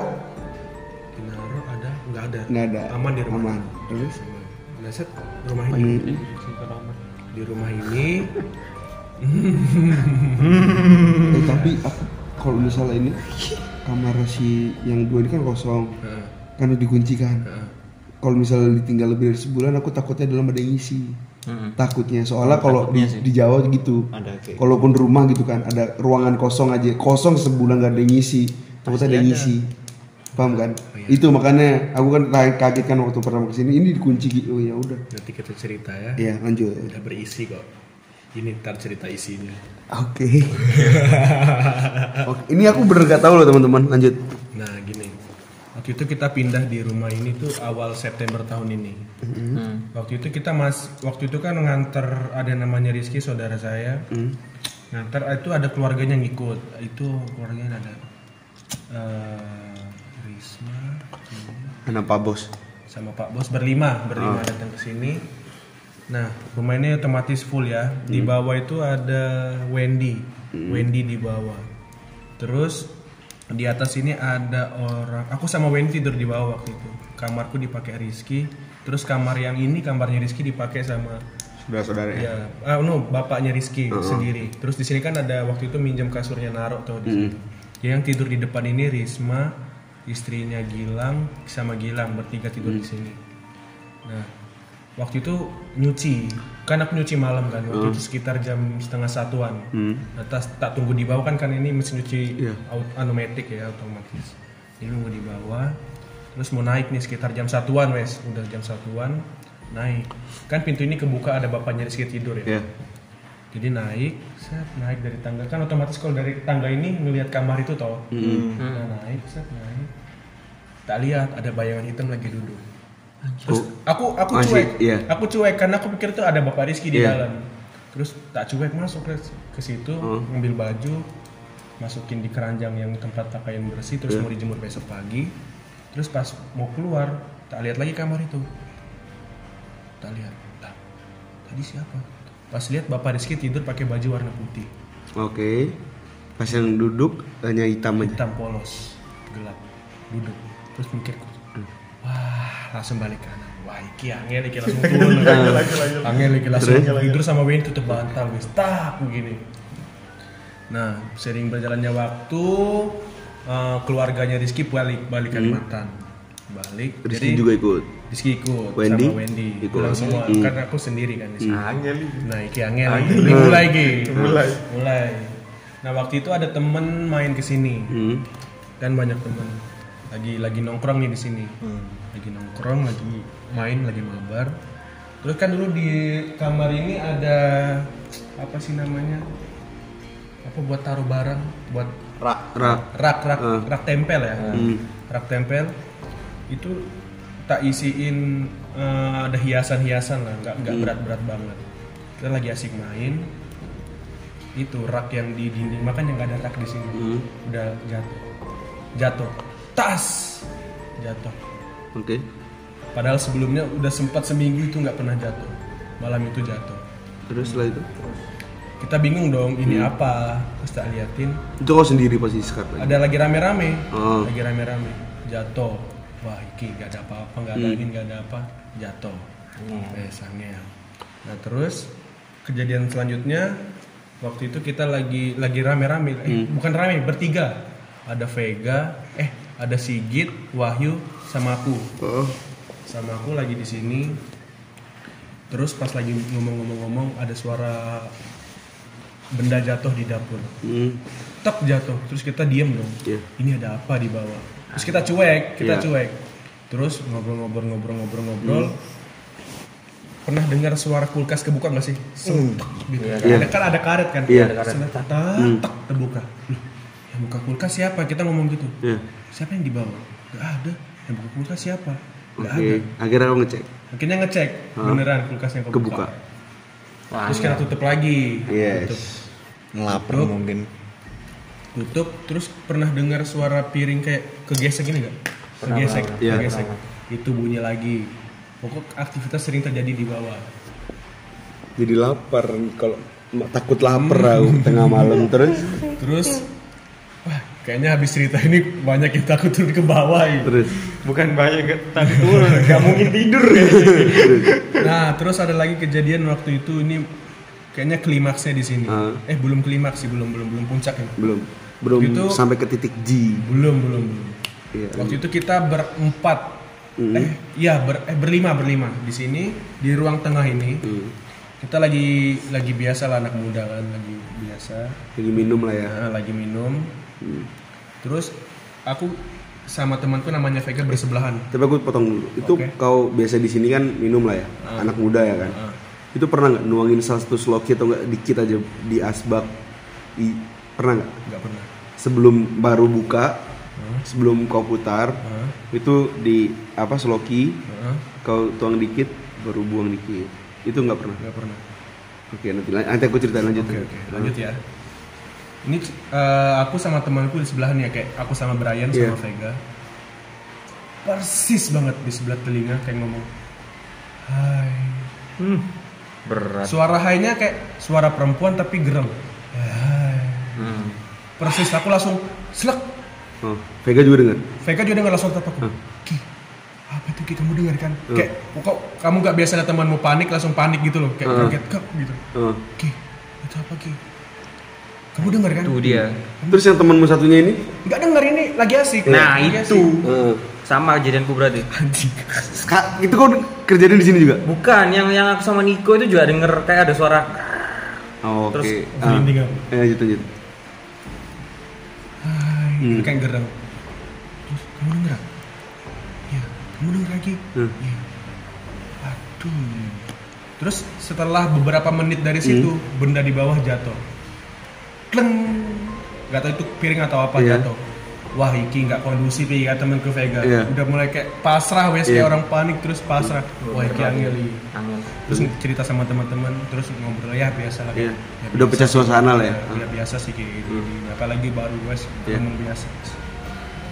Di Naro ada? Enggak ada. Nggak ada. Aman di rumah. Aman. Terus? Nah, set rumah ini. Hmm. Di rumah ini Eh, tapi aku kalau misalnya ini kamar si yang dua ini kan kosong Heeh. Karena dikunci kan Heeh. kalau misalnya ditinggal lebih dari sebulan aku takutnya dalam ada yang ngisi. Mm-mm. takutnya. Soalnya kalau di, sih. di Jawa gitu Ada kayak kalaupun rumah gitu kan ada ruangan kosong aja. Kosong sebulan gak ada yang ngisi. Takutnya ada yang ngisi. paham kan? Itu makanya aku kan kaget- kaget kan waktu pertama ke sini ini dikunci gitu. Oh ya udah. Nanti kita cerita ya. ya lanjut. Udah berisi kok. Ini ntar cerita isinya. oke. Oke, ini aku bener gak tahu loh teman-teman. Lanjut. Nah gini, waktu itu kita pindah di rumah ini tuh awal September tahun ini. Hmm. Waktu itu kita mas, waktu itu kan nganter ada namanya Rizky saudara saya. Hmm. Nganter itu ada keluarganya yang ikut. Itu keluarganya ada eh, Risma anak pak bos sama Pak Bos berlima, berlima datang ke sini. Nah, rumah ini otomatis full ya. Di bawah itu ada Wendy, Wendy di bawah. Terus di atas ini ada orang. Aku sama Wendy tidur di bawah waktu itu. Kamarku dipakai Rizky. Terus kamar yang ini kamarnya Rizky dipakai sama saudara-saudara ya ya, ah no, bapaknya Rizky sendiri. Terus di sini kan ada waktu itu minjem kasurnya Naro tuh di sini. Yang tidur di depan ini Risma, istrinya Gilang sama Gilang bertiga tidur di sini. Nah, waktu itu nyuci, kan aku nyuci malam kan, waktu itu sekitar jam setengah satuan. Nah, tas, tak tunggu di bawah kan kan ini mesin nyuci Iya. aut- anomatic ya otomatis. Jadi nunggu di bawah, terus mau naik nih sekitar jam satuan wes, udah jam satuan naik. Kan pintu ini kebuka ada bapaknya Rizky tidur ya. ya Jadi naik, set naik dari tangga kan otomatis kalau dari tangga ini ngelihat kamar itu toh. Nah, naik, set naik. Tak lihat ada bayangan hitam lagi duduk. Terus aku aku Masih, cuek, iya. aku cuek karena aku pikir tuh ada bapak Rizky di Iya. dalam. Terus tak cuek masuk ke, ke situ, ngambil baju, masukin di keranjang yang tempat pakaian bersih, terus mau dijemur besok pagi. Terus pas mau keluar, tak lihat lagi kamar itu. Tak lihat, lah, tadi siapa? Pas lihat bapak Rizky tidur pakai baju warna putih, oke pas yang duduk hanya hitam aja hitam polos, gelap, duduk. Terus mikir, wah langsung balik kanan. Wah iki angel iki langsung turun. angel iki langsung tidur sama Wayne tutup bantal wis tak begini. Nah sering berjalannya waktu eh, keluarganya Rizky balik balik Kalimantan. Balik. Rizky juga ikut Rizky ikut Wendy? sama Wendy. Ikut. Pulang semua. Hmm. Kan aku sendiri kan di sini. Angel. Nah, iki angel lagi. Ini mulai iki. Mulai. Mulai. Nah, waktu itu ada temen main ke sini. hmm. Kan banyak temen lagi lagi nongkrong nih di sini. Lagi nongkrong, lagi main, lagi mabar. Terus kan dulu di kamar ini ada apa sih namanya? Apa buat taruh barang, buat Rak. rak rak rak Ah. rak tempel ya. Hmm. Rak tempel itu tak isiin eh, ada hiasan-hiasan lah, nggak nggak berat-berat banget. kita lagi asik main itu rak yang di dinding makanya nggak ada rak di sini Hmm. udah jatuh jatuh tas. Jatuh. Oke. padahal sebelumnya udah sempat seminggu itu nggak pernah jatuh. Malam itu jatuh. Terus setelah itu? kita bingung dong ini Hmm. apa? Terus tak liatin. Itu kau sendiri posisi sekarang. ada lagi rame-rame. Oh. lagi rame-rame. Jatuh. Wah iki gak ada apa-apa nggak ada Hmm. angin nggak ada apa. Jatuh. Eh sangnya nah terus kejadian selanjutnya waktu itu kita lagi lagi rame-rame. Eh Hmm. bukan rame bertiga. Ada Vega ada Sigit Wahyu sama aku. Oh. sama aku lagi di sini. Terus pas lagi ngomong-ngomong-ngomong ada suara benda jatuh di dapur. Hmm. tek jatuh terus kita diem dong. Iya. ini ada apa di bawah? Terus kita cuek kita Iya. cuek. Terus ngobrol-ngobrol-ngobrol-ngobrol-ngobrol pernah dengar suara kulkas kebuka nggak sih? Sentek gitu. Iya. ada kan ada karet kan? Iya. Sentek, tak, tak, terbuka. Loh, yang buka kulkas siapa? Kita ngomong gitu. Ya. siapa yang di bawah nggak ada. Yang buka kulkas siapa? Nggak ada. Akhirnya aku ngecek. akhirnya ngecek. Hah? beneran kulkasnya kebuka, Kebuka. Wah, terus kita tutup lagi. Yes. tutup. Mungkin. tutup. Terus pernah dengar suara piring kayak kegesek gini nggak? Kegesek Iya. kegesek. Itu bunyi lagi. Pokok aktivitas sering terjadi di bawah. Jadi lapar kalau takut lapar aku tengah malam. Terus? Terus kayaknya habis cerita ini banyak yang takut turun ke bawah ya. terus bukan banyak tapi turun nggak mungkin tidur ya nah terus ada lagi kejadian waktu itu ini kayaknya klimaksnya di sini Ah. eh belum klimaks sih belum belum belum puncak ini belum belum Itu- sampai ke titik G. belum belum belum Iya. Waktu itu kita berempat, Hmm. eh iya ber, eh, berlima berlima di sini di ruang tengah ini. Hmm. Kita lagi lagi biasa lah anak muda kan lagi biasa, Lagi minum lah ya. Nah, lagi minum. Hmm. Terus aku sama temanku namanya Vega bersebelahan. Tapi aku potong dulu. Itu Oke. kau biasa di sini kan minum lah ya, anak muda ya kan. Ah. Itu pernah nggak nuangin salah satu sloki atau nggak dikit aja di asbak? I, pernah nggak? Nggak pernah. Sebelum baru buka, sebelum kau putar, Hah? itu di apa sloki, Hah? kau tuang dikit, baru buang dikit. Itu nggak pernah. Nggak pernah. Oke nanti nanti aku ceritain lanjut. Oke oke lanjut ya. Ini eh, aku sama temanku di sebelahan ya kayak aku sama Brian Iya. sama Vega. Persis banget di sebelah telinga kayak ngomong, Hai. hmm, berat Suara hai-nya kayak suara perempuan tapi gerem. Hai. hmm. Persis aku langsung slek. Oh, Vega juga dengar. Vega juga dengar langsung tetap aku. Ki, apa itu Ki kamu dengar kan? Hmm. Kayak kok kamu gak biasa lihat temanmu panik langsung panik gitu loh, kayak Hmm. kaget kak gitu. Oh. Ki, itu apa Ki? Kamu dengar kan? itu dia Terus yang temanmu satunya ini? Nggak dengar ini lagi asik. nah Lagi itu asik. Sama kejadianku berarti Anjing. Ska- itu kau kerjaan di sini juga? bukan yang yang aku sama Niko itu juga denger kayak ada suara Oh, Oke. Terus Ah. merinding aku. Eh, lanjut lanjut. Hai, Hmm. kayak gereng. Terus kamu dengar? Iya, kamu dengar lagi? Hmm. Iya. Aduh. Terus setelah beberapa menit dari situ, Hmm. benda di bawah jatuh. Kleng. Gak tahu itu piring atau apa Iya. jatuh. Wah, iki nggak kondusif ya temanku Vega. Iya. Udah mulai kayak pasrah wes Iya. kayak orang panik terus pasrah. Wah, iki angel angin Terus cerita sama teman-teman, terus ngobrol ya biasa lah. Iya. Ya, Udah pecah suasana lah ya. Ya, biasa sih kayak gitu. Apalagi baru wes Iya. teman biasa.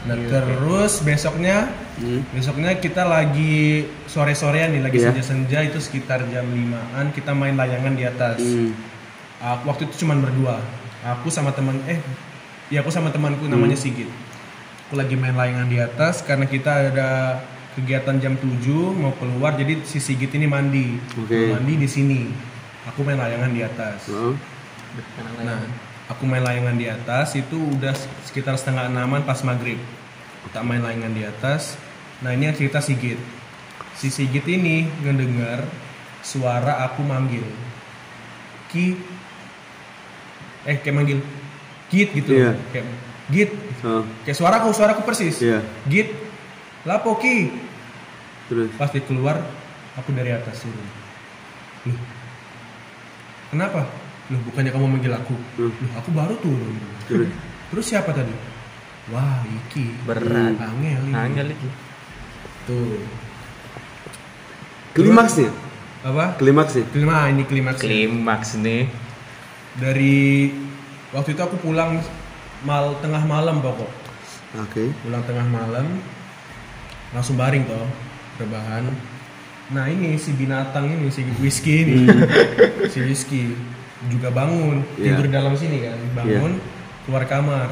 Nah terus besoknya, Hmm. besoknya kita lagi sore-sorean nih, lagi Iya. senja-senja itu sekitar jam 5an kita main layangan di atas. Hmm. Aku, waktu itu cuma berdua. Aku sama teman eh, ya aku sama temanku namanya Hmm. Sigit. Aku lagi main layangan di atas karena kita ada kegiatan jam 7 mau keluar jadi si Sigit ini mandi. Oke. Mandi di sini. Aku main layangan di atas. Oh. Nah, aku main layangan di atas itu udah sekitar setengah enaman pas maghrib. Tak main layangan di atas. Nah ini yang cerita Sigit. Si Sigit ini ngedengar suara aku manggil. Ki. Eh kayak manggil. Git gitu. Iya. Kayak Git. Oh. Kayak suaraku, suaraku persis. Iya. Git. Lapo Ki. Terus. Pas dia keluar, aku dari atas turun. Loh, kenapa? Loh, bukannya kamu manggil aku? Hmm. Loh, aku baru turun. Terus. Terus siapa tadi? Wah, Iki. berat Angel ini. angin lagi Tuh. Klimaksnya. apa Klimaks ya? Klima ini klimaks Klimaks nih. Dari waktu itu aku pulang mal tengah malam pokok Oke. pulang tengah malam langsung baring toh rebahan nah ini si binatang ini si whisky ini si whisky juga bangun Iya. tidur dalam sini kan bangun keluar kamar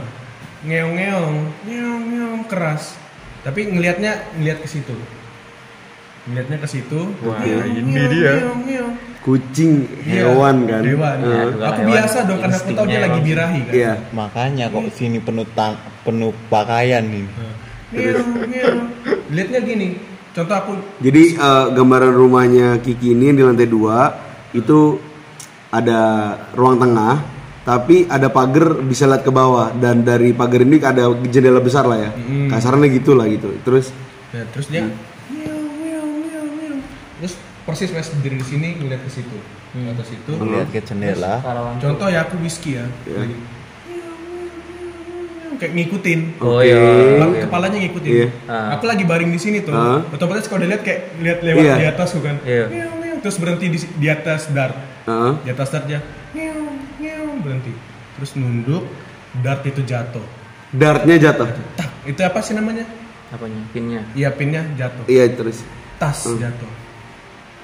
ngeong ngeong ngeong ngeong keras tapi ngelihatnya ngelihat ke situ ngelihatnya ke situ Wah, Ngeong, ini ngeong, dia. ngeong, ngeong. Kucing Iya, hewan kan? hewan Bukan aku hewan, biasa dong karena aku tahu dia lagi birahi kan Iya. Makanya kok sini penuh tang- penuh pakaian nih. Ngeong, ngeong. lihatnya gini contoh aku Jadi eh, gambaran rumahnya Kiki ini di lantai dua itu ada ruang tengah, tapi ada pagar bisa lihat ke bawah dan dari pagar ini ada jendela besar lah ya. Kasarnya gitu lah gitu. Terus Ya, terus dia meow. Terus persis pas berdiri di sini ngeliat ke situ. Ke atas itu. Melihat ke jendela. Contoh ya aku whisky ya. Ya. Lagi, meow, kayak ngikutin. Oh iya. Kepala- Kepalanya ngikutin. Iya. Ah. Aku lagi baring di sini tuh. Ah. Otomatis kalau dia lihat kayak lihat lewat Iya. di atas tuh kan. Iya. Meow, meow. Terus berhenti di, di atas dart. Heeh. Di atas dart meow, berhenti. Terus nunduk, dart itu jatuh. dartnya jatuh. Tak, itu apa sih namanya? Apanya? Pinnya. Iya pinnya jatuh. Iya terus. tas jatuh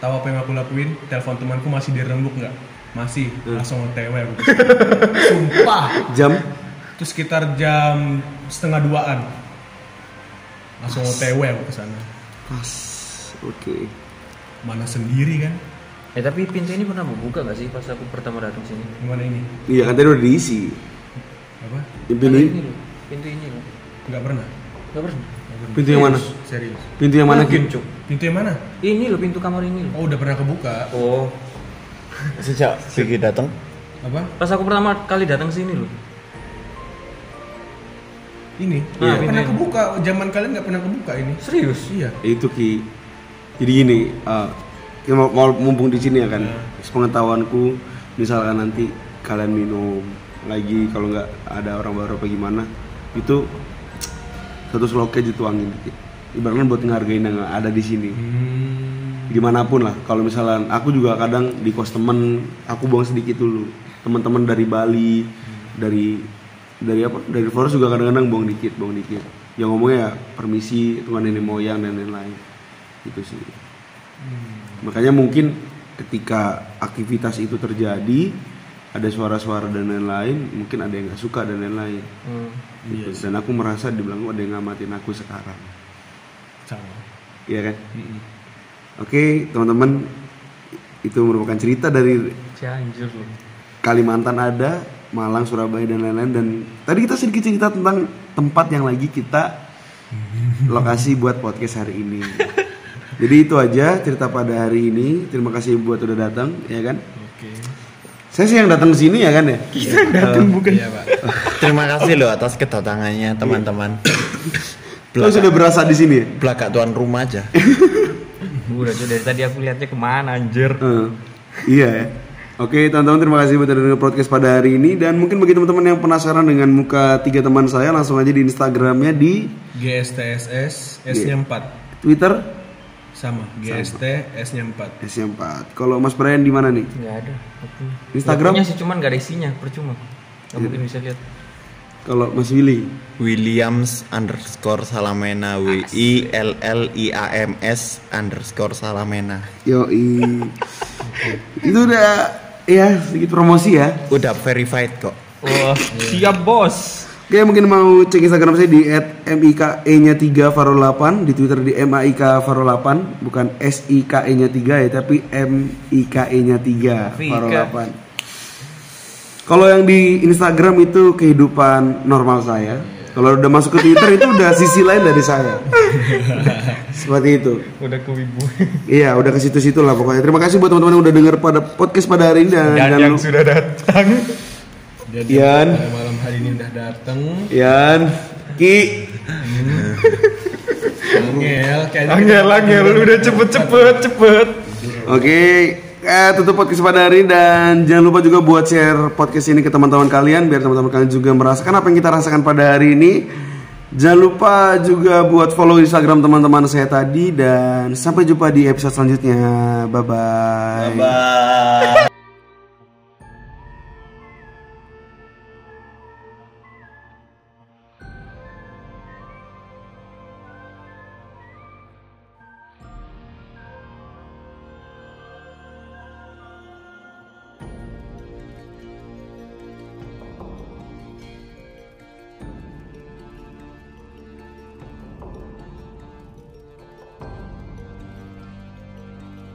tahu apa yang aku lakuin telepon temanku masih dirembuk nggak masih langsung otw aku sumpah Jam itu sekitar jam setengah duaan langsung otw aku ke sana pas. Oke. mana sendiri kan Eh tapi pintu ini pernah buka nggak sih pas aku pertama datang sini? gimana ini Iya kan tadi udah diisi. apa Pintu ini. Pintu ini loh. nggak pernah Nggak pernah. Pintu yang mana? serius Pintu yang mana Cuk. pintu yang mana Ini loh pintu kamar ini loh. oh udah pernah kebuka Oh, Sejak Vicky datang, apa pas aku pertama kali datang sini loh. ini Iya. Nggak pernah Ini. kebuka zaman kalian nggak pernah kebuka ini Serius? iya Itu Ki. Jadi gini, eh, kita mau, mau mumpung di sini ya kan. Sepengetahuanku, misalkan nanti kalian minum lagi kalau nggak ada orang baru apa gimana, itu satu sloknya dituangin dikit. Ibaratnya buat ngehargain yang ada di sini. hmm. Di mana pun lah. Kalau misalkan aku juga kadang di kos temen, aku buang sedikit dulu. Teman-teman dari Bali, dari dari apa? Dari Flores juga kadang-kadang buang dikit, buang dikit. Yang ngomongnya ya permisi, Tuhan nenek moyang dan lain-lain. Gitu sih. Makanya mungkin ketika aktivitas itu terjadi, ada suara-suara dan lain-lain, mungkin ada yang nggak suka dan lain-lain. Hmm. Gitu. Dan aku merasa dibilang "Oh, ada yang ngamatin aku sekarang. sama Iya kan? Mm-mm. Oke, teman-teman, itu merupakan cerita dari Cianjur loh. Kalimantan ada, Malang, Surabaya dan lain-lain. Dan tadi kita sedikit cerita tentang tempat yang lagi kita lokasi buat podcast hari ini. Jadi itu aja cerita pada hari ini. Terima kasih buat udah datang, ya kan? Saya sih yang datang ke sini ya kan ya. iya pak terima kasih loh atas kedatangannya teman-teman. Lo sudah berasa di sini ya? Belakang tuan rumah aja. Udah dari tadi aku lihatnya ke mana anjir. Eh, iya ya. Oke teman-teman terima kasih buat dengar podcast pada hari ini dan mungkin bagi teman-teman yang penasaran dengan muka tiga teman saya langsung aja di Instagramnya di GSTSS S nya 4 Twitter sama GST S nya 4 S-nya 4. Kalau Mas Brian di mana nih? Nggak ada. Aku. Instagram? Punya sih cuman gak ada isinya, percuma. Gak mungkin bisa lihat. Kalau Mas Willy? Williams underscore Salamena W I L L I A M S underscore Salamena. Yo itu udah ya sedikit promosi ya. Udah verified kok. Wah, siap bos. Oke mungkin mau cek Instagram saya di @mike nya 3 faro 8 di Twitter di maik faro 8 bukan sike nya 3 ya tapi mike nya 3 faro Vika. 8. Kalau yang di Instagram itu kehidupan normal saya. Kalau udah masuk ke Twitter itu udah sisi lain dari saya. Seperti itu. Udah ke wibu. Iya, udah ke situ-situ lah pokoknya. Terima kasih buat teman-teman yang udah denger pada podcast pada hari ini dan, Dan yang sudah datang. dan Ian. Malam hari ini udah dateng Yan, Ki, Angel Angel, Angel, udah cepet, cepet, cepet. Oke, eh, tutup podcast pada hari ini dan jangan lupa juga buat share podcast ini ke teman-teman kalian biar teman-teman kalian juga merasakan apa yang kita rasakan pada hari ini Jangan lupa juga buat follow Instagram teman-teman saya tadi dan sampai jumpa di episode selanjutnya. Bye bye. Bye.